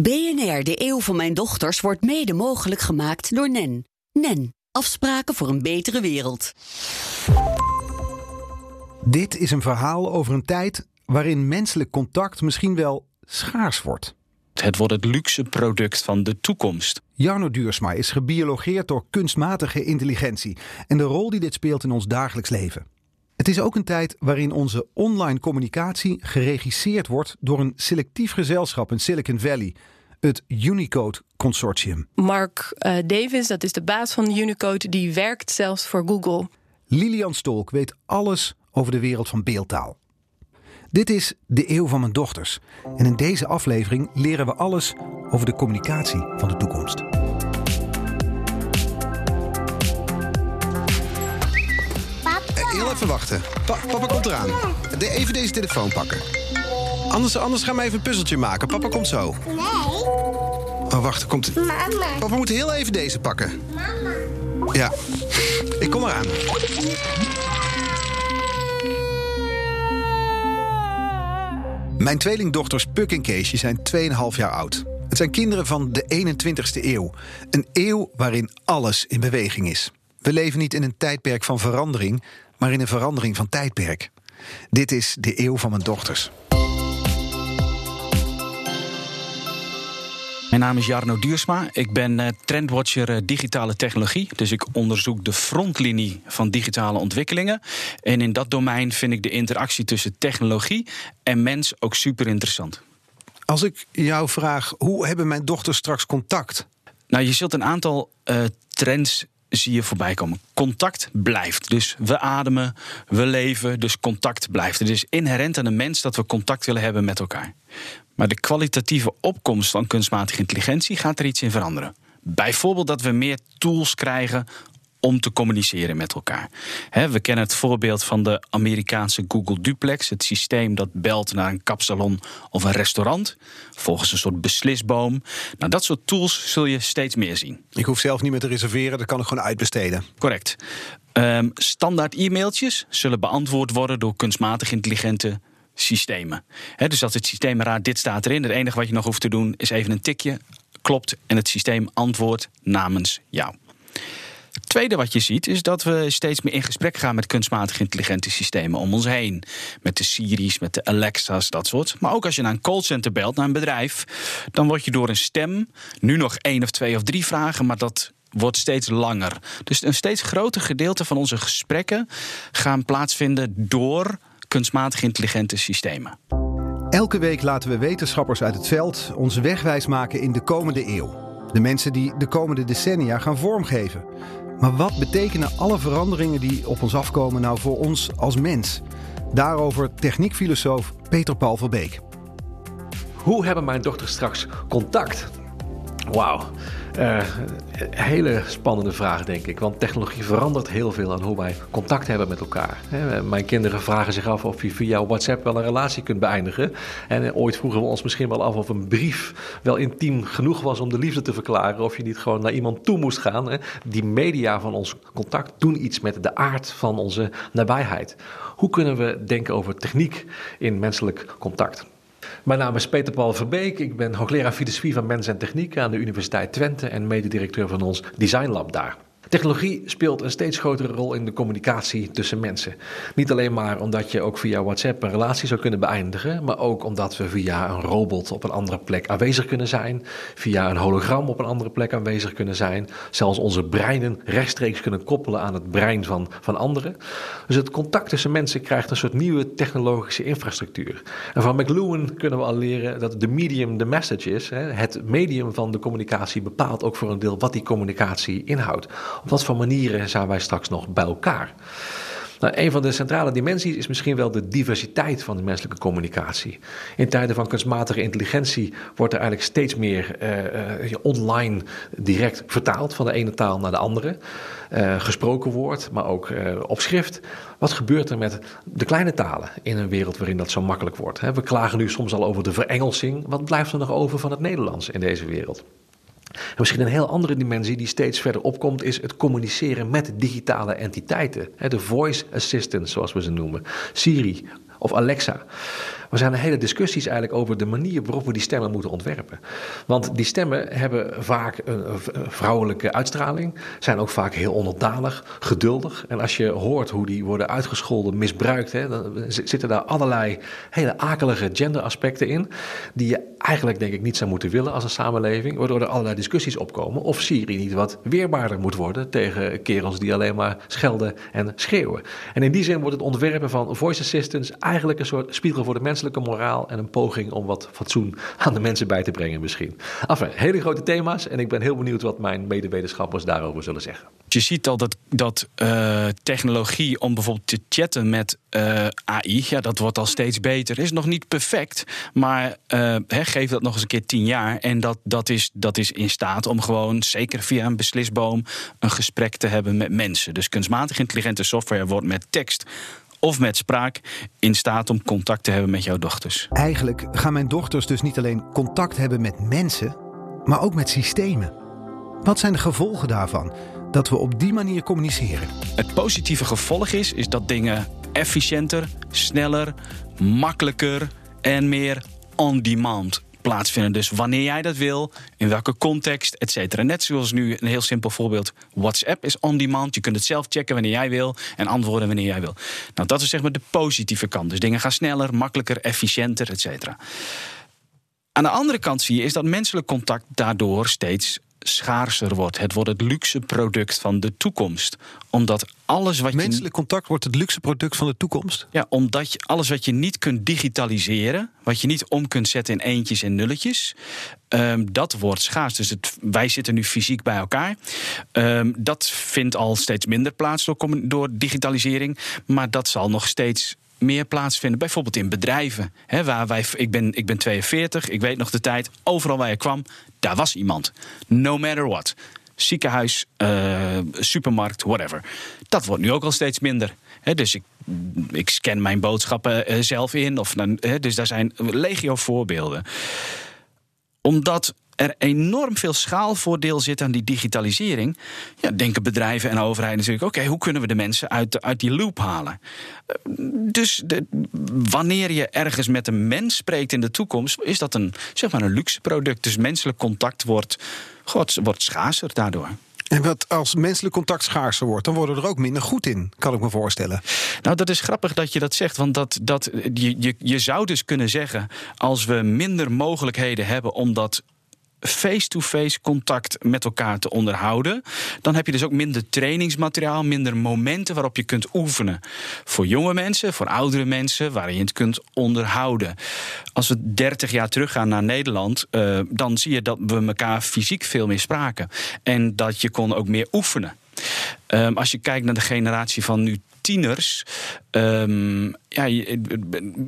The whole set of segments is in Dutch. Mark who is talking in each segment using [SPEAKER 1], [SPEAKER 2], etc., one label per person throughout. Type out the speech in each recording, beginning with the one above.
[SPEAKER 1] BNR, de eeuw van mijn dochters, wordt mede mogelijk gemaakt door NEN. NEN, afspraken voor een betere wereld.
[SPEAKER 2] Dit is een verhaal over een tijd waarin menselijk contact misschien wel schaars wordt.
[SPEAKER 3] Het wordt het luxe product van de toekomst.
[SPEAKER 2] Jarno Duursma is gebiologeerd door kunstmatige intelligentie en de rol die dit speelt in ons dagelijks leven. Het is ook een tijd waarin onze online communicatie geregisseerd wordt door een selectief gezelschap in Silicon Valley, het Unicode Consortium.
[SPEAKER 4] Mark uh, Davis, dat is de baas van Unicode, die werkt zelfs voor Google.
[SPEAKER 2] Lilian Stolk weet alles over de wereld van beeldtaal. Dit is de eeuw van mijn dochters. En in deze aflevering leren we alles over de communicatie van de toekomst.
[SPEAKER 5] Even wachten. Pa- papa komt eraan. De, even deze telefoon pakken. Anders, anders gaan we even een puzzeltje maken. Papa komt zo.
[SPEAKER 6] Nee,
[SPEAKER 5] Oh, wacht, komt...
[SPEAKER 6] mama.
[SPEAKER 5] Papa moet heel even deze pakken.
[SPEAKER 6] Mama.
[SPEAKER 5] Ja, ik kom eraan. Mijn tweelingdochters Puk en Keesje zijn 2,5 jaar oud. Het zijn kinderen van de 21ste eeuw. Een eeuw waarin alles in beweging is. We leven niet in een tijdperk van verandering, maar in een verandering van tijdperk. Dit is de eeuw van mijn dochters.
[SPEAKER 3] Mijn naam is Jarno Duursma. Ik ben eh, trendwatcher eh, digitale technologie. Dus ik onderzoek de frontlinie van digitale ontwikkelingen. En in dat domein vind ik de interactie tussen technologie en mens ook super interessant.
[SPEAKER 5] Als ik jou vraag, hoe hebben mijn dochters straks contact?
[SPEAKER 3] Nou, je zult een aantal eh, trends zie je voorbij komen. Contact blijft. Dus we ademen, we leven, dus contact blijft. Het is inherent aan de mens dat we contact willen hebben met elkaar. Maar de kwalitatieve opkomst van kunstmatige intelligentie gaat er iets in veranderen. Bijvoorbeeld dat we meer tools krijgen om te communiceren met elkaar. We kennen het voorbeeld van de Amerikaanse Google Duplex, het systeem dat belt naar een kapsalon of een restaurant, volgens een soort beslisboom. Nou, dat soort tools zul je steeds meer zien.
[SPEAKER 5] Ik hoef zelf niet meer te reserveren, dat kan ik gewoon uitbesteden.
[SPEAKER 3] Correct. Ehm, standaard e-mailtjes zullen beantwoord worden door kunstmatig intelligente systemen. Dus als het systeem raadt, dit staat erin, het enige wat je nog hoeft te doen is even een tikje, klopt, en het systeem antwoordt namens jou. Tweede wat je ziet is dat we steeds meer in gesprek gaan met kunstmatig intelligente systemen om ons heen. Met de Siri's, met de Alexa's, dat soort. Maar ook als je naar een callcenter belt, naar een bedrijf, dan word je door een stem, nu nog één of twee of drie vragen, maar dat wordt steeds langer. Dus een steeds groter gedeelte van onze gesprekken gaan plaatsvinden door kunstmatig intelligente systemen.
[SPEAKER 2] Elke week laten we wetenschappers uit het veld ons wegwijs maken in de komende eeuw. De mensen die de komende decennia gaan vormgeven. Maar wat betekenen alle veranderingen die op ons afkomen nou voor ons als mens? Daarover techniekfilosoof Peter Paul Verbeek.
[SPEAKER 7] Hoe hebben mijn dochters straks contact? Wauw. Eh, hele spannende vraag, denk ik. Want technologie verandert heel veel aan hoe wij contact hebben met elkaar. Mijn kinderen vragen zich af of je via WhatsApp wel een relatie kunt beëindigen. En eh, ooit vroegen we ons misschien wel af of een brief wel intiem genoeg was om de liefde te verklaren. Of je niet gewoon naar iemand toe moest gaan. Die media van ons contact doen iets met de aard van onze nabijheid. Hoe kunnen we denken over techniek in menselijk contact? Mijn naam is Peter Paul Verbeek. Ik ben hoogleraar filosofie van mens en techniek aan de Universiteit Twente en mededirecteur van ons Design Lab daar. Technologie speelt een steeds grotere rol in de communicatie tussen mensen. Niet alleen maar omdat je ook via WhatsApp een relatie zou kunnen beëindigen, maar ook omdat we via een robot op een andere plek aanwezig kunnen zijn, via een hologram op een andere plek aanwezig kunnen zijn, zelfs onze breinen rechtstreeks kunnen koppelen aan het brein van, van anderen. Dus het contact tussen mensen krijgt een soort nieuwe technologische infrastructuur. En van McLuhan kunnen we al leren dat de medium de message is. Hè. Het medium van de communicatie bepaalt ook voor een deel wat die communicatie inhoudt. Op wat voor manieren zijn wij straks nog bij elkaar? Nou, een van de centrale dimensies is misschien wel de diversiteit van de menselijke communicatie. In tijden van kunstmatige intelligentie wordt er eigenlijk steeds meer uh, uh, online direct vertaald van de ene taal naar de andere. Uh, gesproken woord, maar ook op schrift. Wat gebeurt er met de kleine talen in een wereld waarin dat zo makkelijk wordt? We klagen nu soms al over de verengelsing. Wat blijft er nog over van het Nederlands in deze wereld? En misschien een heel andere dimensie die steeds verder opkomt, is het communiceren met digitale entiteiten. De voice assistants, zoals we ze noemen. Siri of Alexa. We zijn hele discussies eigenlijk over de manier waarop we die stemmen moeten ontwerpen. Want die stemmen hebben vaak een vrouwelijke uitstraling, zijn ook vaak heel onderdanig, geduldig. En als je hoort hoe die worden uitgescholden, misbruikt, hè, dan zitten daar allerlei hele akelige genderaspecten in, die je eigenlijk denk ik niet zou moeten willen als een samenleving, waardoor er allerlei discussies opkomen of Syrië niet wat weerbaarder moet worden tegen kerels die alleen maar schelden en schreeuwen. En in die zin wordt het ontwerpen van voice assistants eigenlijk een soort spiegel voor de menselijke moraal en een poging om wat fatsoen aan de mensen bij te brengen misschien. Enfin, hele grote thema's en ik ben heel benieuwd wat mijn medewetenschappers daarover zullen zeggen.
[SPEAKER 3] Je ziet al dat, dat uh, technologie om bijvoorbeeld te chatten met eh, AI, ja, dat wordt al steeds beter. Is nog niet perfect, maar uh, geef dat nog eens een keer tien jaar. En dat, dat, is, dat is in staat om gewoon, zeker via een beslisboom, een gesprek te hebben met mensen. Dus kunstmatig intelligente software wordt met tekst of met spraak in staat om contact te hebben met jouw dochters.
[SPEAKER 2] Eigenlijk gaan mijn dochters dus niet alleen contact hebben met mensen, maar ook met systemen. Wat zijn de gevolgen daarvan? Dat we op die manier communiceren.
[SPEAKER 3] Het positieve gevolg is, is dat dingen efficiënter, sneller, makkelijker en meer on-demand Dus wanneer jij dat wil, in welke context, et cetera. Net zoals nu een heel simpel voorbeeld. WhatsApp is on-demand. Je kunt het zelf checken wanneer jij wil en antwoorden wanneer jij wil. Nou, dat is zeg maar de positieve kant. Dus dingen gaan sneller, makkelijker, efficiënter, et cetera. Aan de andere kant zie je is dat menselijk contact daardoor steeds schaarser wordt. Het wordt het luxe product van de toekomst. Omdat alles wat
[SPEAKER 2] Menselijk contact wordt het luxe product van de toekomst?
[SPEAKER 3] Ja, omdat je alles wat je niet kunt digitaliseren, wat je niet om kunt zetten in eentjes en nulletjes, um, dat wordt schaars. Dus het, wij zitten nu fysiek bij elkaar. Um, dat vindt al steeds minder plaats door, door digitalisering. Maar dat zal nog steeds meer plaatsvinden. Bijvoorbeeld in bedrijven. Hè, waar wij, ik, ben, ik ben 42, ik weet nog de tijd. Overal waar je kwam, daar was iemand. No matter what. Ziekenhuis, uh, supermarkt, whatever. Dat wordt nu ook al steeds minder. dus ik, ik scan mijn boodschappen uh, zelf in. Of, dus daar zijn legio voorbeelden. Omdat er enorm veel schaalvoordeel zit aan die digitalisering, ja, denken bedrijven en overheden natuurlijk: oké, hoe kunnen we de mensen uit, uit die loop halen? Dus de, wanneer je ergens met een mens spreekt in de toekomst, is dat een, zeg maar een luxe product. Dus menselijk contact wordt, God, wordt schaarser daardoor.
[SPEAKER 2] En wat als menselijk contact schaarser wordt, dan worden we er ook minder goed in, kan ik me voorstellen.
[SPEAKER 3] Nou, dat is grappig dat je dat zegt. Want dat, dat, je, je, je zou dus kunnen zeggen, als we minder mogelijkheden hebben om dat face-to-face contact met elkaar te onderhouden. Dan heb je dus ook minder trainingsmateriaal, minder momenten waarop je kunt oefenen. Voor jonge mensen, voor oudere mensen, waarin je het kunt onderhouden. Als we 30 jaar teruggaan naar Nederland, uh, dan zie je dat we elkaar fysiek veel meer spraken. En dat je kon ook meer oefenen. Um, als je kijkt naar de generatie van nu tieners. Um, ja,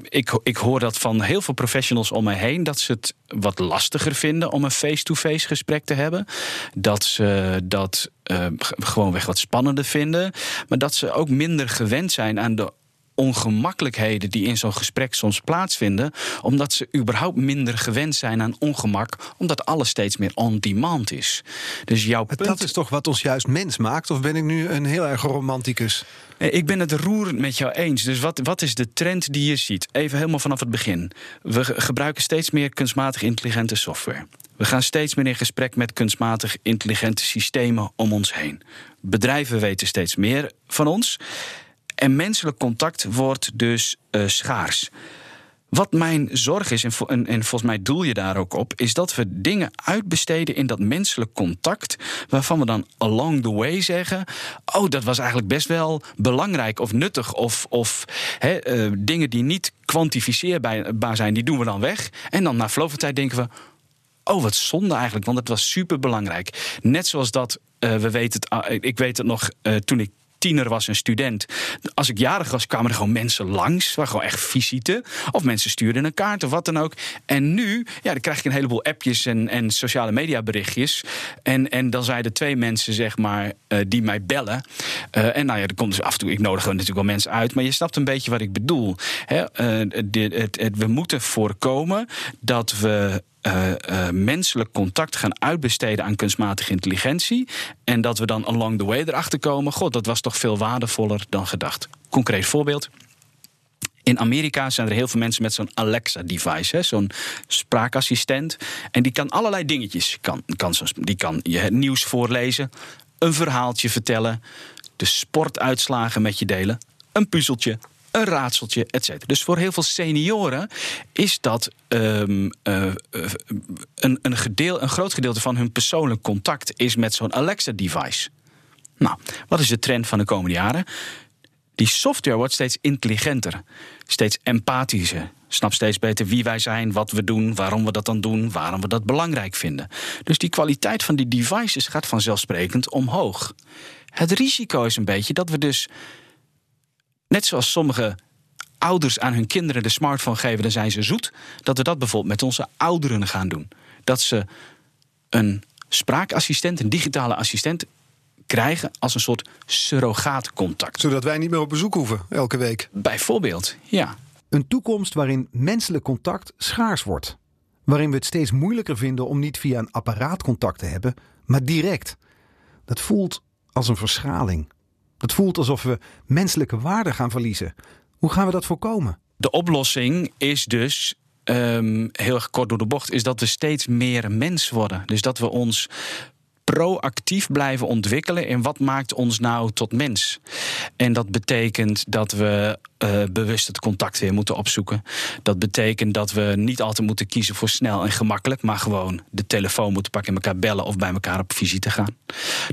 [SPEAKER 3] ik, ik hoor dat van heel veel professionals om mij heen. Dat ze het wat lastiger vinden om een face-to-face gesprek te hebben. Dat ze dat uh, gewoonweg wat spannender vinden. Maar dat ze ook minder gewend zijn aan de ongemakkelijkheden die in zo'n gesprek soms plaatsvinden, omdat ze überhaupt minder gewend zijn aan ongemak, omdat alles steeds meer on demand is. Dus jouw punt...
[SPEAKER 2] Dat is toch wat ons juist mens maakt? Of ben ik nu een heel erg romanticus?
[SPEAKER 3] Eh, ik ben het roerend met jou eens. Dus wat, wat is de trend die je ziet? Even helemaal vanaf het begin. We gebruiken steeds meer kunstmatig intelligente software. We gaan steeds meer in gesprek met kunstmatig intelligente systemen om ons heen. Bedrijven weten steeds meer van ons. En menselijk contact wordt dus uh, schaars. Wat mijn zorg is, en, en, volgens mij doel je daar ook op, is dat we dingen uitbesteden in dat menselijk contact, waarvan we dan along the way zeggen: Oh, dat was eigenlijk best wel belangrijk of nuttig, of, of uh, dingen die niet kwantificeerbaar zijn, die doen we dan weg. En dan na verloop van tijd denken we: Oh, wat zonde eigenlijk, want het was super belangrijk. Net zoals dat, uh, we weten ah, ik weet het nog toen ik tiener was, een student. Als ik jarig was, kwamen er gewoon mensen langs. Waar gewoon echt visite. Of mensen stuurden een kaart of wat dan ook. En nu, ja, dan krijg ik een heleboel appjes en, en sociale media berichtjes. En, en dan zijn er twee mensen, zeg maar, uh, die mij bellen. Uh, en nou ja, er komt dus af en toe, ik nodig natuurlijk wel mensen uit. Maar je snapt een beetje wat ik bedoel. Hè? Uh, het, het, we moeten voorkomen dat we uh, uh, menselijk contact gaan uitbesteden aan kunstmatige intelligentie. En dat we dan along the way erachter komen: God, dat was toch veel waardevoller dan gedacht. Concreet voorbeeld. In Amerika zijn er heel veel mensen met zo'n Alexa-device, zo'n spraakassistent. En die kan allerlei dingetjes. Kan, kan, die kan je het nieuws voorlezen, een verhaaltje vertellen, de sportuitslagen met je delen, een puzzeltje, een raadseltje, et cetera. Dus voor heel veel senioren is dat um, uh, een, een, gedeel, een groot gedeelte van hun persoonlijk contact is met zo'n Alexa-device. Nou, wat is de trend van de komende jaren? Die software wordt steeds intelligenter, steeds empathischer. Snap steeds beter wie wij zijn, wat we doen, waarom we dat dan doen, waarom we dat belangrijk vinden. Dus die kwaliteit van die devices gaat vanzelfsprekend omhoog. Het risico is een beetje dat we dus, net zoals sommige ouders aan hun kinderen de smartphone geven, dan zijn ze zoet, dat we dat bijvoorbeeld met onze ouderen gaan doen. Dat ze een spraakassistent, een digitale assistent krijgen als een soort surrogaatcontact.
[SPEAKER 2] Zodat wij niet meer op bezoek hoeven elke week.
[SPEAKER 3] Bijvoorbeeld, ja.
[SPEAKER 2] Een toekomst waarin menselijk contact schaars wordt. Waarin we het steeds moeilijker vinden om niet via een apparaat contact te hebben, maar direct. Dat voelt als een verschaling. Dat voelt alsof we menselijke waarde gaan verliezen. Hoe gaan we dat voorkomen?
[SPEAKER 3] De oplossing is dus um, heel erg kort door de bocht, is dat we steeds meer mens worden. Dus dat we ons proactief blijven ontwikkelen in wat maakt ons nou tot mens. En dat betekent dat we uh, bewust het contact weer moeten opzoeken. Dat betekent dat we niet altijd moeten kiezen voor snel en gemakkelijk, maar gewoon de telefoon moeten pakken en elkaar bellen of bij elkaar op visite gaan.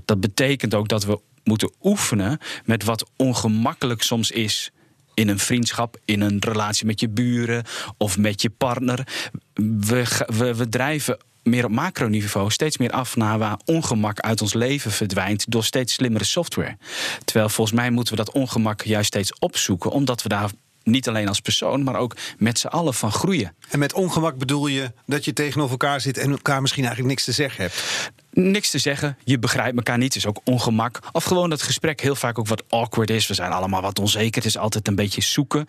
[SPEAKER 3] Dat betekent ook dat we moeten oefenen met wat ongemakkelijk soms is in een vriendschap, in een relatie met je buren of met je partner. We, we, we drijven meer op macroniveau steeds meer af naar waar ongemak uit ons leven verdwijnt door steeds slimmere software. Terwijl volgens mij moeten we dat ongemak juist steeds opzoeken, omdat we daar niet alleen als persoon, maar ook met z'n allen van groeien.
[SPEAKER 2] En met ongemak bedoel je dat je tegenover elkaar zit en elkaar misschien eigenlijk niks te zeggen hebt?
[SPEAKER 3] Niks te zeggen, je begrijpt elkaar niet, is ook ongemak. Of gewoon dat gesprek heel vaak ook wat awkward is. We zijn allemaal wat onzeker, het is altijd een beetje zoeken.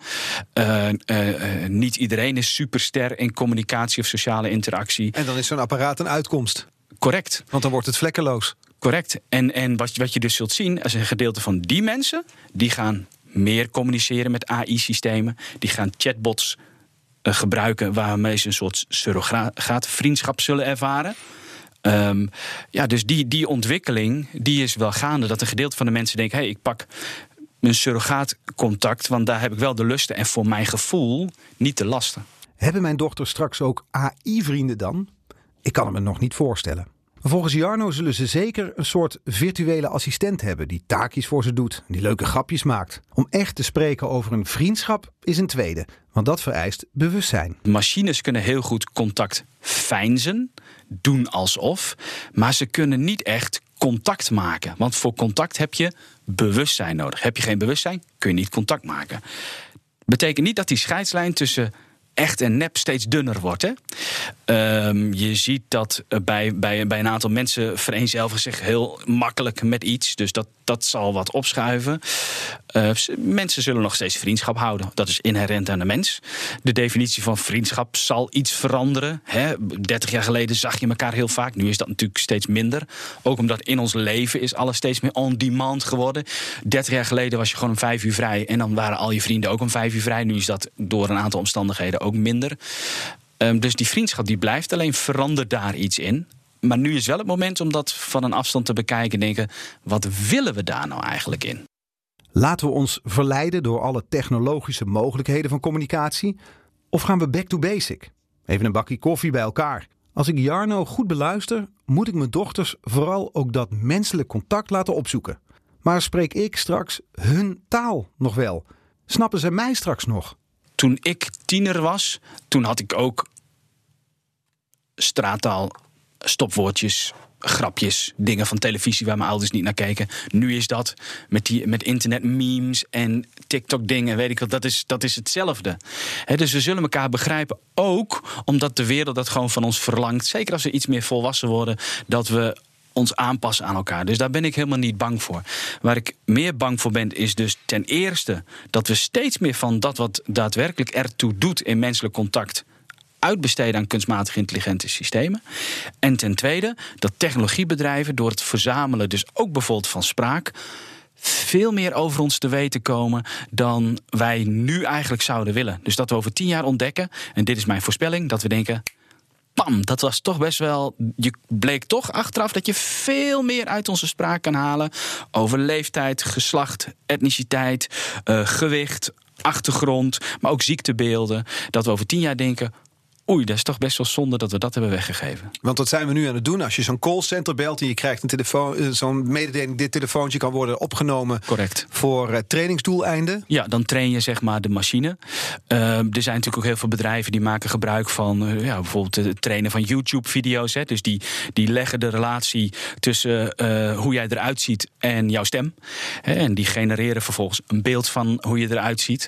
[SPEAKER 3] Uh, uh, niet iedereen is superster in communicatie of sociale interactie.
[SPEAKER 2] En dan is zo'n apparaat een uitkomst.
[SPEAKER 3] Correct.
[SPEAKER 2] Want dan wordt het vlekkeloos.
[SPEAKER 3] Correct. En, en wat, wat je dus zult zien, als een gedeelte van die mensen, die gaan meer communiceren met AI-systemen. Die gaan chatbots uh, gebruiken waarmee ze een soort surrogaat-vriendschap zullen ervaren. Um, ja, dus die, die ontwikkeling die is wel gaande. Dat een gedeelte van de mensen denkt: hé, hey, ik pak mijn surrogaatcontact, want daar heb ik wel de lusten en voor mijn gevoel niet de lasten.
[SPEAKER 2] Hebben mijn dochters straks ook AI-vrienden dan? Ik kan het me nog niet voorstellen. Volgens Jarno zullen ze zeker een soort virtuele assistent hebben die taakjes voor ze doet, die leuke grapjes maakt. Om echt te spreken over een vriendschap is een tweede, want dat vereist bewustzijn.
[SPEAKER 3] Machines kunnen heel goed contact feinzen, doen alsof, maar ze kunnen niet echt contact maken. Want voor contact heb je bewustzijn nodig. Heb je geen bewustzijn, kun je niet contact maken. Betekent niet dat die scheidslijn tussen echt en nep steeds dunner wordt. Um, je ziet dat bij, bij, bij een aantal mensen vereenzelvigen zich heel makkelijk met iets. Dus dat, dat zal wat opschuiven. Uh, mensen zullen nog steeds vriendschap houden. Dat is inherent aan de mens. De definitie van vriendschap zal iets veranderen. Hè? 30 jaar geleden zag je elkaar heel vaak. Nu is dat natuurlijk steeds minder. Ook omdat in ons leven is alles steeds meer on-demand geworden. 30 jaar geleden was je gewoon om vijf uur vrij. En dan waren al je vrienden ook om vijf uur vrij. Nu is dat door een aantal omstandigheden ook minder. Um, dus die vriendschap die blijft, alleen verandert daar iets in. Maar nu is wel het moment om dat van een afstand te bekijken en denken: wat willen we daar nou eigenlijk in?
[SPEAKER 2] Laten we ons verleiden door alle technologische mogelijkheden van communicatie? Of gaan we back to basic? Even een bakje koffie bij elkaar. Als ik Jarno goed beluister, moet ik mijn dochters vooral ook dat menselijk contact laten opzoeken. Maar spreek ik straks hun taal nog wel? Snappen ze mij straks nog?
[SPEAKER 3] toen ik tiener was, toen had ik ook straattaal, stopwoordjes, grapjes, dingen van televisie waar mijn ouders niet naar keken. Nu is dat met, die, met internet memes en TikTok dingen, weet ik wat, dat is, dat is hetzelfde. dus we zullen elkaar begrijpen, ook omdat de wereld dat gewoon van ons verlangt. Zeker als we iets meer volwassen worden, dat we ons aanpassen aan elkaar. Dus daar ben ik helemaal niet bang voor. Waar ik meer bang voor ben, is dus ten eerste dat we steeds meer van dat wat daadwerkelijk ertoe doet in menselijk contact uitbesteden aan kunstmatig intelligente systemen. En ten tweede dat technologiebedrijven door het verzamelen, dus ook bijvoorbeeld van spraak, veel meer over ons te weten komen dan wij nu eigenlijk zouden willen. Dus dat we over tien jaar ontdekken, en dit is mijn voorspelling, dat we denken. Pam, dat was toch best wel. Je bleek toch achteraf dat je veel meer uit onze spraak kan halen. Over leeftijd, geslacht, etniciteit, uh, gewicht, achtergrond, maar ook ziektebeelden. Dat we over tien jaar denken: Oei, dat is toch best wel zonde dat we dat hebben weggegeven.
[SPEAKER 2] Want wat zijn we nu aan het doen? Als je zo'n callcenter belt en je krijgt een telefoon, eh, zo'n mededeling, dit telefoontje kan worden opgenomen
[SPEAKER 3] Correct.
[SPEAKER 2] voor uh, trainingsdoeleinden.
[SPEAKER 3] Ja, dan train je zeg maar de machine. Uh, er zijn natuurlijk ook heel veel bedrijven die maken gebruik van uh, ja, bijvoorbeeld het trainen van YouTube-video's. Dus die, die leggen de relatie tussen hoe jij eruit ziet en jouw stem. Hè, en die genereren vervolgens een beeld van hoe je eruit ziet.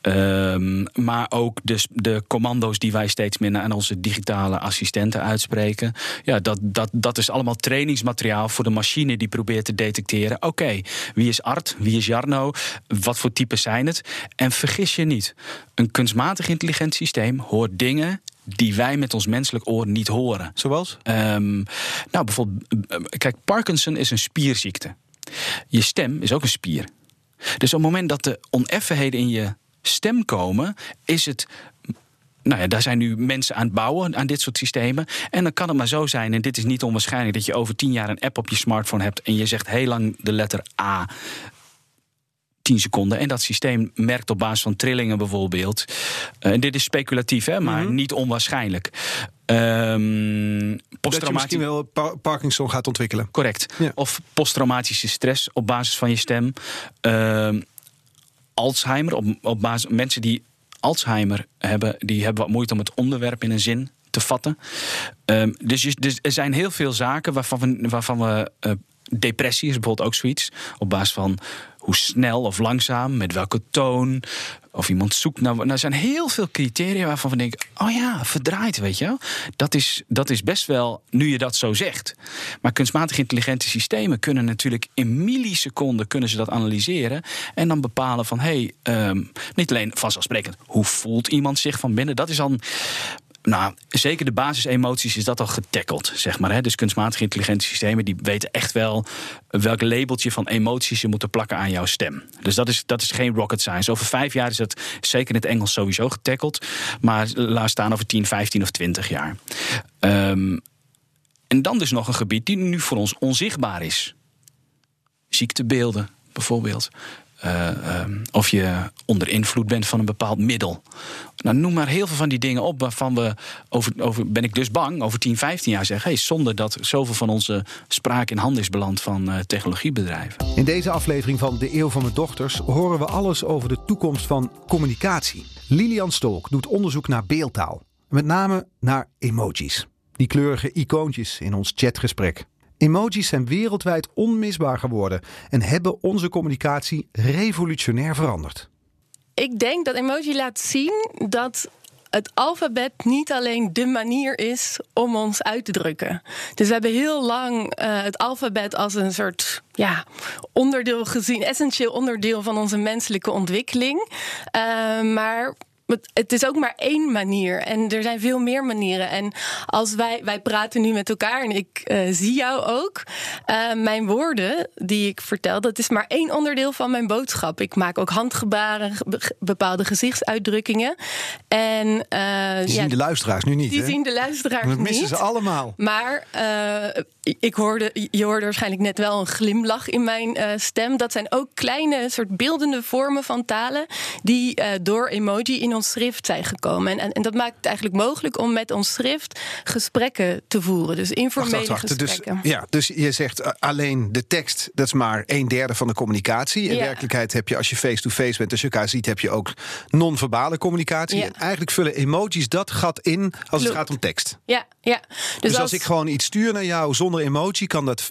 [SPEAKER 3] Ehm, maar ook de, de commando's die wij steeds meer aan onze digitale assistenten uitspreken. Ja, dat, dat, dat is allemaal trainingsmateriaal voor de machine die probeert te detecteren. Oké, wie is Art? Wie is Jarno? Wat voor types zijn het? En vergis je niet, een kunstmatig intelligent systeem hoort dingen die wij met ons menselijk oor niet horen.
[SPEAKER 2] Zoals?
[SPEAKER 3] Um, nou, bijvoorbeeld, kijk, Parkinson is een spierziekte. Je stem is ook een spier. Dus op het moment dat de oneffenheden in je stem komen, is het nou ja, daar zijn nu mensen aan het bouwen aan dit soort systemen. En dan kan het maar zo zijn, en dit is niet onwaarschijnlijk, dat je over tien jaar een app op je smartphone hebt en je zegt heel lang de letter A. 10 seconden. En dat systeem merkt op basis van trillingen bijvoorbeeld. Uh, en dit is speculatief, hè, maar
[SPEAKER 2] Mhm.
[SPEAKER 3] niet onwaarschijnlijk. Um,
[SPEAKER 2] Dat je misschien wel Parkinson gaat ontwikkelen.
[SPEAKER 3] Correct.
[SPEAKER 2] Ja.
[SPEAKER 3] Of posttraumatische stress op basis van je stem. Um, Alzheimer, op, op basis mensen die Alzheimer hebben, die hebben wat moeite om het onderwerp in een zin te vatten. Um, dus, dus, er zijn heel veel zaken waarvan we. Waarvan we uh, depressie is bijvoorbeeld ook zoiets. Op basis van hoe snel of langzaam, met welke toon. Of iemand zoekt naar. Nou, er zijn heel veel criteria waarvan we denken: oh ja, verdraaid, weet je wel. Dat is, dat is best wel, nu je dat zo zegt. Maar kunstmatig intelligente systemen kunnen natuurlijk in milliseconden kunnen ze dat analyseren. En dan bepalen van: hé, hey, um, niet alleen vanzelfsprekend, hoe voelt iemand zich van binnen? Dat is dan nou, zeker de basisemoties is dat al getackeld, zeg maar. Hè? Dus kunstmatig intelligente systemen die weten echt wel welk labeltje van emoties je moet plakken aan jouw stem. Dus dat is, dat is geen rocket science. Over vijf jaar is dat zeker in het Engels sowieso getackeld. Maar laat staan over 10, 15 of 20 jaar. Um, en dan dus nog een gebied die nu voor ons onzichtbaar is. Ziektebeelden bijvoorbeeld. Uh, um, of je onder invloed bent van een bepaald middel. Nou, noem maar heel veel van die dingen op waarvan we over, over ben ik dus bang, over 10, 15 jaar zeggen: hey, zonder dat zoveel van onze spraak in handen is beland van uh, technologiebedrijven.
[SPEAKER 2] In deze aflevering van De Eeuw van mijn Dochters horen we alles over de toekomst van communicatie. Lilian Stolk doet onderzoek naar beeldtaal, met name naar emojis. Die kleurige icoontjes in ons chatgesprek. Emojis zijn wereldwijd onmisbaar geworden en hebben onze communicatie revolutionair veranderd.
[SPEAKER 4] Ik denk dat emoji laat zien dat het alfabet niet alleen de manier is om ons uit te drukken. Dus we hebben heel lang uh, het alfabet als een soort ja, onderdeel gezien, essentieel onderdeel van onze menselijke ontwikkeling. Uh, maar het is ook maar één manier. En er zijn veel meer manieren. En als wij, wij praten nu met elkaar en ik uh, zie jou ook. Uh, mijn woorden die ik vertel, dat is maar één onderdeel van mijn boodschap. Ik maak ook handgebaren, bepaalde gezichtsuitdrukkingen. En, uh,
[SPEAKER 2] die zien ja, de luisteraars nu niet.
[SPEAKER 4] Die
[SPEAKER 2] hè?
[SPEAKER 4] zien de luisteraars
[SPEAKER 2] We missen
[SPEAKER 4] niet.
[SPEAKER 2] ze allemaal.
[SPEAKER 4] Maar ik hoorde, je hoorde waarschijnlijk net wel een glimlach in mijn stem. Dat zijn ook kleine soort beeldende vormen van talen die door emoji in ons schrift zijn gekomen. En, en, en, dat maakt het eigenlijk mogelijk om met ons schrift gesprekken te voeren. Dus informele
[SPEAKER 2] wacht, wacht, wacht.
[SPEAKER 4] gesprekken.
[SPEAKER 2] Dus, ja, dus je zegt uh, alleen de tekst, dat is maar een derde van de communicatie. In
[SPEAKER 4] Ja.
[SPEAKER 2] werkelijkheid heb je, als je face-to-face bent, als je elkaar ziet, heb je ook non-verbale communicatie.
[SPEAKER 4] Ja.
[SPEAKER 2] En eigenlijk vullen emojis dat gat in als het gaat om tekst.
[SPEAKER 4] Ja, ja. Dus,
[SPEAKER 2] Dus, als, ik gewoon iets stuur naar jou zonder emoji, kan dat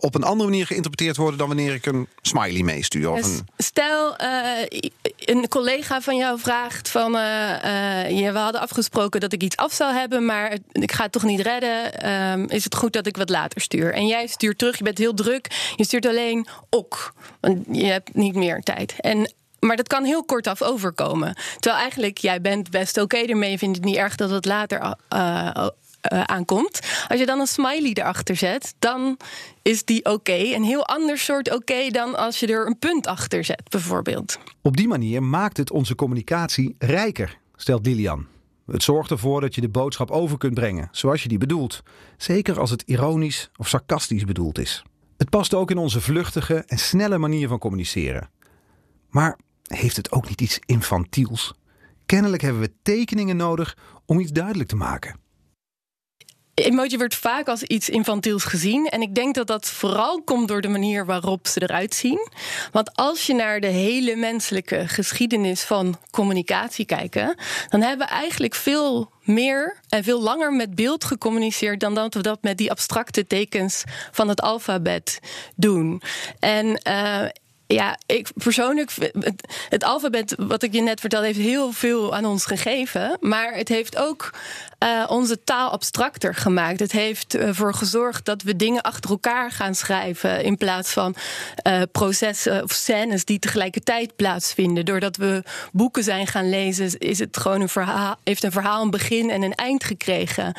[SPEAKER 2] op een andere manier geïnterpreteerd worden dan wanneer ik een smiley meestuur. Of een...
[SPEAKER 4] Stel, eh, een collega van jou vraagt van... ja, we hadden afgesproken dat ik iets af zou hebben... maar ik ga het toch niet redden. Ehm, is het goed dat ik wat later stuur? En jij stuurt terug, je bent heel druk. Je stuurt alleen ok, want je hebt niet meer tijd. En maar dat kan heel kortaf overkomen. Terwijl eigenlijk, jij bent best oké ermee. Je vindt het niet erg dat het later uh, uh, aankomt. Als je dan een smiley erachter zet, dan is die oké. Een heel ander soort oké dan als je er een punt achter zet, bijvoorbeeld.
[SPEAKER 2] Op die manier maakt het onze communicatie rijker, stelt Lilian. Het zorgt ervoor dat je de boodschap over kunt brengen, zoals je die bedoelt. Zeker als het ironisch of sarcastisch bedoeld is. Het past ook in onze vluchtige en snelle manier van communiceren. Maar heeft het ook niet iets infantiels? Kennelijk hebben we tekeningen nodig om iets duidelijk te maken.
[SPEAKER 4] Emoji wordt vaak als iets infantiels gezien. En ik denk dat dat vooral komt door de manier waarop ze eruit zien. Want als je naar de hele menselijke geschiedenis van communicatie kijkt, dan hebben we eigenlijk veel meer en veel langer met beeld gecommuniceerd dan dat we dat met die abstracte tekens van het alfabet doen. En uh, ja, ik persoonlijk, het, het, alfabet, wat ik je net vertelde, heeft heel veel aan ons gegeven. Maar het heeft ook uh, onze taal abstracter gemaakt. Het heeft ervoor gezorgd dat we dingen achter elkaar gaan schrijven. In plaats van uh, processen of scènes die tegelijkertijd plaatsvinden. Doordat we boeken zijn gaan lezen, is het gewoon een verhaal, heeft een verhaal een begin en een eind gekregen.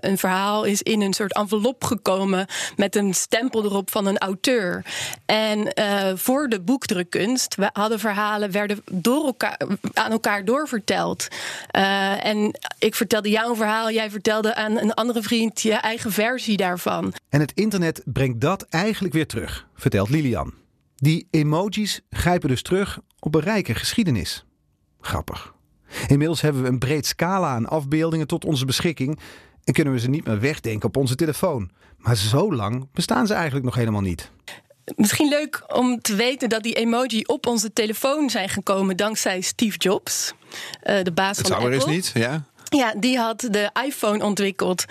[SPEAKER 4] Een verhaal is in een soort envelop gekomen met een stempel erop van een auteur. En voor de boekdrukkunst we hadden verhalen, werden door elkaar, aan elkaar doorverteld. en ik vertelde jouw verhaal, jij vertelde aan een andere vriend je eigen versie daarvan.
[SPEAKER 2] En het internet brengt dat eigenlijk weer terug, vertelt Lilian. Die emojis grijpen dus terug op een rijke geschiedenis. Grappig. Inmiddels hebben we een breed scala aan afbeeldingen tot onze beschikking en kunnen we ze niet meer wegdenken op onze telefoon. Maar zo lang bestaan ze eigenlijk nog helemaal niet.
[SPEAKER 4] Misschien leuk om te weten dat die emoji op onze telefoon zijn gekomen dankzij Steve Jobs, uh, de baas
[SPEAKER 5] Het
[SPEAKER 4] van
[SPEAKER 5] zou
[SPEAKER 4] Apple.
[SPEAKER 5] er eens niet, ja.
[SPEAKER 4] Ja, die had de iPhone ontwikkeld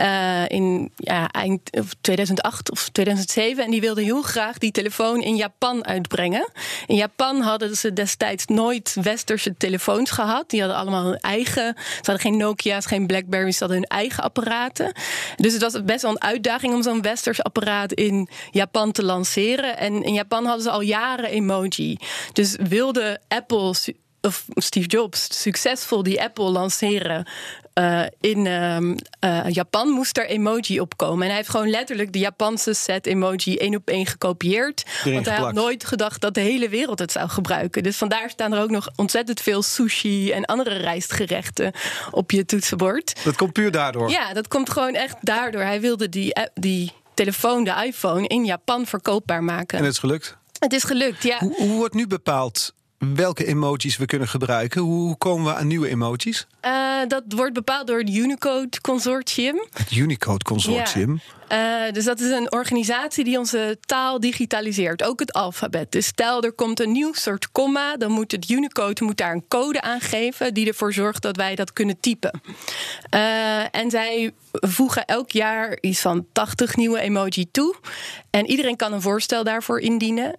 [SPEAKER 4] uh, in ja, eind 2008 of 2007. En die wilde heel graag die telefoon in Japan uitbrengen. In Japan hadden ze destijds nooit westerse telefoons gehad. Die hadden allemaal hun eigen. Ze hadden geen Nokia's, geen Blackberries, ze hadden hun eigen apparaten. Dus het was best wel een uitdaging om zo'n westers apparaat in Japan te lanceren. En in Japan hadden ze al jaren emoji. Dus wilde Apple of Steve Jobs succesvol die Apple lanceren uh, in uh, uh, Japan, moest er emoji opkomen. En hij heeft gewoon letterlijk de Japanse set emoji één op één gekopieerd.
[SPEAKER 5] Erin
[SPEAKER 4] want hij
[SPEAKER 5] geplakt.
[SPEAKER 4] had nooit gedacht dat de hele wereld het zou gebruiken. Dus vandaar staan er ook nog ontzettend veel sushi en andere rijstgerechten op je toetsenbord.
[SPEAKER 5] Dat komt puur daardoor.
[SPEAKER 4] Ja, dat komt gewoon echt daardoor. Hij wilde die, die telefoon, de iPhone, in Japan verkoopbaar maken.
[SPEAKER 5] En het is gelukt.
[SPEAKER 4] Het is gelukt, ja.
[SPEAKER 5] Hoe, hoe wordt nu bepaald welke emojis we kunnen gebruiken? Hoe komen we aan nieuwe emojis?
[SPEAKER 4] Uh, dat wordt bepaald door het Unicode Consortium.
[SPEAKER 5] Het Unicode Consortium.
[SPEAKER 4] Ja. Uh, dus dat is een organisatie die onze taal digitaliseert, ook het alfabet. Dus stel er komt een nieuw soort komma, dan moet het Unicode moet daar een code aan geven die ervoor zorgt dat wij dat kunnen typen. Uh, en zij voegen elk jaar iets van 80 nieuwe emoji toe. En iedereen kan een voorstel daarvoor indienen.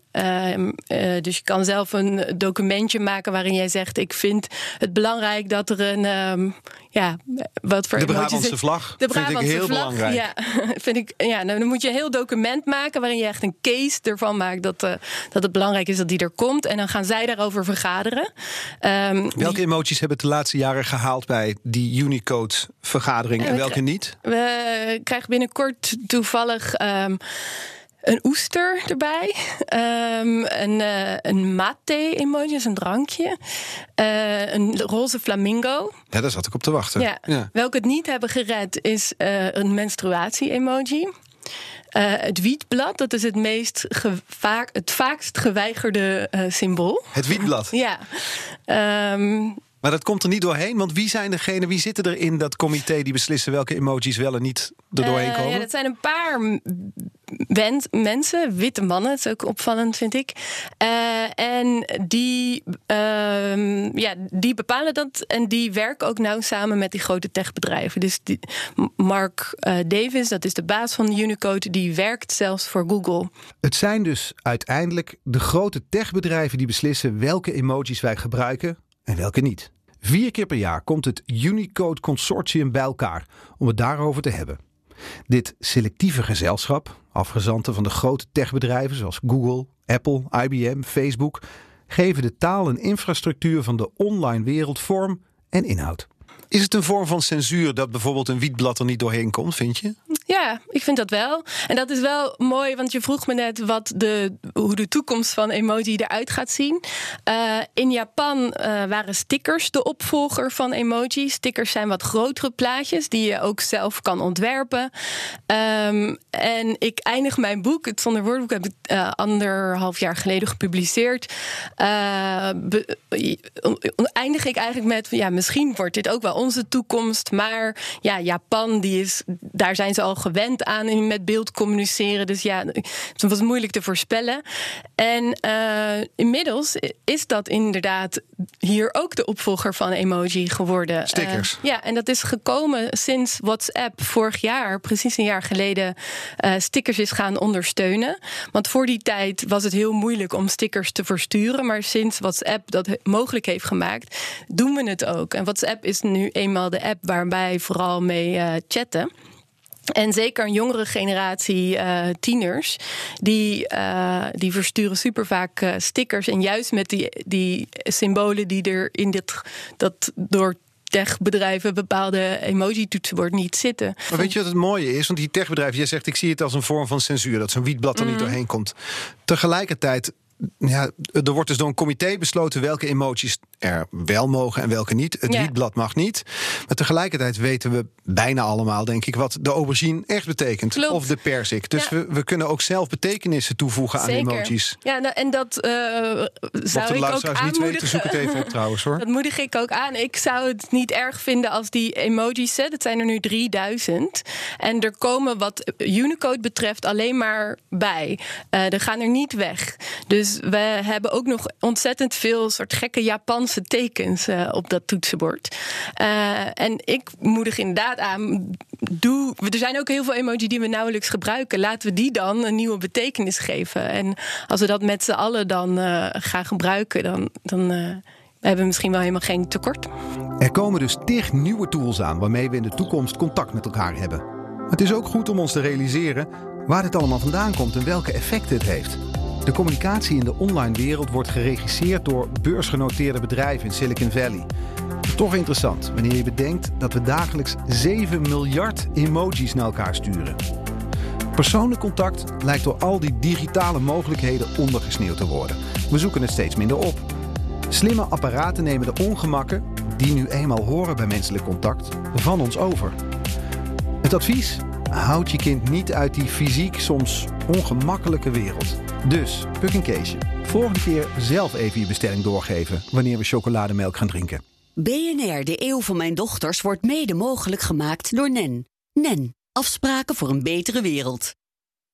[SPEAKER 4] dus je kan zelf een documentje maken waarin jij zegt: Ik vind het belangrijk dat er een. Um, ja, wat voor
[SPEAKER 5] de Brabantse vlag
[SPEAKER 4] De
[SPEAKER 5] vind ik
[SPEAKER 4] Brabantse
[SPEAKER 5] heel
[SPEAKER 4] vlag,
[SPEAKER 5] belangrijk.
[SPEAKER 4] Ja, vind ik, ja nou, dan moet je een heel document maken waarin je echt een case ervan maakt dat, uh, dat het belangrijk is dat die er komt. En dan gaan zij daarover vergaderen. Um,
[SPEAKER 5] Welke emojis hebben het de laatste jaren gehaald bij die Unicode-vergadering en
[SPEAKER 4] we
[SPEAKER 5] welke niet?
[SPEAKER 4] We krijgen binnenkort toevallig um, een oester erbij. Um, een, uh, een mate-emoji, is een drankje. Uh, een roze flamingo.
[SPEAKER 5] Ja, daar zat ik op te wachten.
[SPEAKER 4] Ja.
[SPEAKER 5] Ja.
[SPEAKER 4] Welke het niet hebben gered is uh, een menstruatie-emoji. Uh, het wietblad, dat is het, meest gevaak, het vaakst geweigerde uh, symbool.
[SPEAKER 5] Het wietblad.
[SPEAKER 4] Ja. Um,
[SPEAKER 5] Maar dat komt er niet doorheen, want wie zijn degene, wie zitten er in dat comité die beslissen welke emojis wel en niet er doorheen komen?
[SPEAKER 4] Uh, ja, dat zijn een paar mensen, witte mannen, dat is ook opvallend, vind ik. Uh, en die, uh, ja, die bepalen dat en die werken ook nauw samen met die grote techbedrijven. Dus die, Mark uh, Davis, dat is de baas van Unicode, die werkt zelfs voor Google.
[SPEAKER 2] Het zijn dus uiteindelijk de grote techbedrijven die beslissen welke emojis wij gebruiken en welke niet. Vier keer per jaar komt het Unicode Consortium bij elkaar om het daarover te hebben. Dit selectieve gezelschap, afgezanten van de grote techbedrijven zoals Google, Apple, IBM, Facebook, geven de taal en infrastructuur van de online wereld vorm en inhoud. Is het een vorm van censuur dat bijvoorbeeld een wietblad er niet doorheen komt, vind je?
[SPEAKER 4] Ja, ik vind dat wel. En dat is wel mooi, want je vroeg me net wat de, hoe de toekomst van emoji eruit gaat zien. Uh, in Japan uh, waren stickers de opvolger van emoji. Stickers zijn wat grotere plaatjes die je ook zelf kan ontwerpen. Um, en ik eindig mijn boek, het Zonder Woordboek, heb ik uh, anderhalf jaar geleden gepubliceerd. Eindig ik eigenlijk met, ja, misschien wordt dit ook wel onze toekomst. Maar ja, Japan, die is, daar zijn ze al gewend aan in met beeld communiceren. Dus ja, het was moeilijk te voorspellen. En uh, inmiddels is dat inderdaad hier ook de opvolger van emoji geworden.
[SPEAKER 2] Stickers.
[SPEAKER 4] Uh, ja, en dat is gekomen sinds WhatsApp vorig jaar, precies een jaar geleden, uh, stickers is gaan ondersteunen. Want voor die tijd was het heel moeilijk om stickers te versturen. Maar sinds WhatsApp dat mogelijk heeft gemaakt, doen we het ook. En WhatsApp is nu eenmaal de app waarbij vooral mee chatten. En zeker een jongere generatie uh, tieners, die, uh, die versturen super vaak uh, stickers. En juist met die, die symbolen die er in dit, dat door techbedrijven bepaalde emoji-toetsenbord niet zitten.
[SPEAKER 2] Maar weet je wat het mooie is? Want die techbedrijven, jij zegt ik zie het als een vorm van censuur, dat zo'n wietblad er niet doorheen komt. Tegelijkertijd ja, er wordt dus door een comité besloten welke emoties er wel mogen en welke niet. Het ja. wietblad mag niet. Maar tegelijkertijd weten we bijna allemaal, denk ik, wat de aubergine echt betekent.
[SPEAKER 4] Klopt.
[SPEAKER 2] Of de persik. Dus ja. we, we kunnen ook zelf betekenissen toevoegen
[SPEAKER 4] Zeker.
[SPEAKER 2] aan emoties.
[SPEAKER 4] Ja, en dat uh, zou
[SPEAKER 2] ik
[SPEAKER 4] ook aanmoedigen.
[SPEAKER 2] niet weten, zoek het even op trouwens hoor.
[SPEAKER 4] Dat moedig ik ook aan. Ik zou het niet erg vinden als die emojis, hè, dat zijn er nu 3000. En er komen wat Unicode betreft alleen maar bij. Uh, er gaan er niet weg. Dus we hebben ook nog ontzettend veel soort gekke Japanse tekens uh, op dat toetsenbord. Uh, en ik moedig inderdaad aan. Doe, er zijn ook heel veel emoji die we nauwelijks gebruiken. Laten we die dan een nieuwe betekenis geven. En als we dat met z'n allen dan uh, gaan gebruiken, dan. dan we hebben misschien wel helemaal geen tekort.
[SPEAKER 2] Er komen dus tig nieuwe tools aan waarmee we in de toekomst contact met elkaar hebben. Het is ook goed om ons te realiseren waar dit allemaal vandaan komt en welke effecten het heeft. De communicatie in de online wereld wordt geregisseerd door beursgenoteerde bedrijven in Silicon Valley. Toch interessant wanneer je bedenkt dat we dagelijks 7 miljard emojis naar elkaar sturen. Persoonlijk contact lijkt door al die digitale mogelijkheden ondergesneeuwd te worden. We zoeken het steeds minder op. Slimme apparaten nemen de ongemakken, die nu eenmaal horen bij menselijk contact, van ons over. Het advies? Houd je kind niet uit die fysiek soms ongemakkelijke wereld. Dus, Puk en Keesje, volgende keer zelf even je bestelling doorgeven wanneer we chocolademelk gaan drinken.
[SPEAKER 1] BNR, de eeuw van mijn dochters, wordt mede mogelijk gemaakt door NEN. NEN, afspraken voor een betere wereld.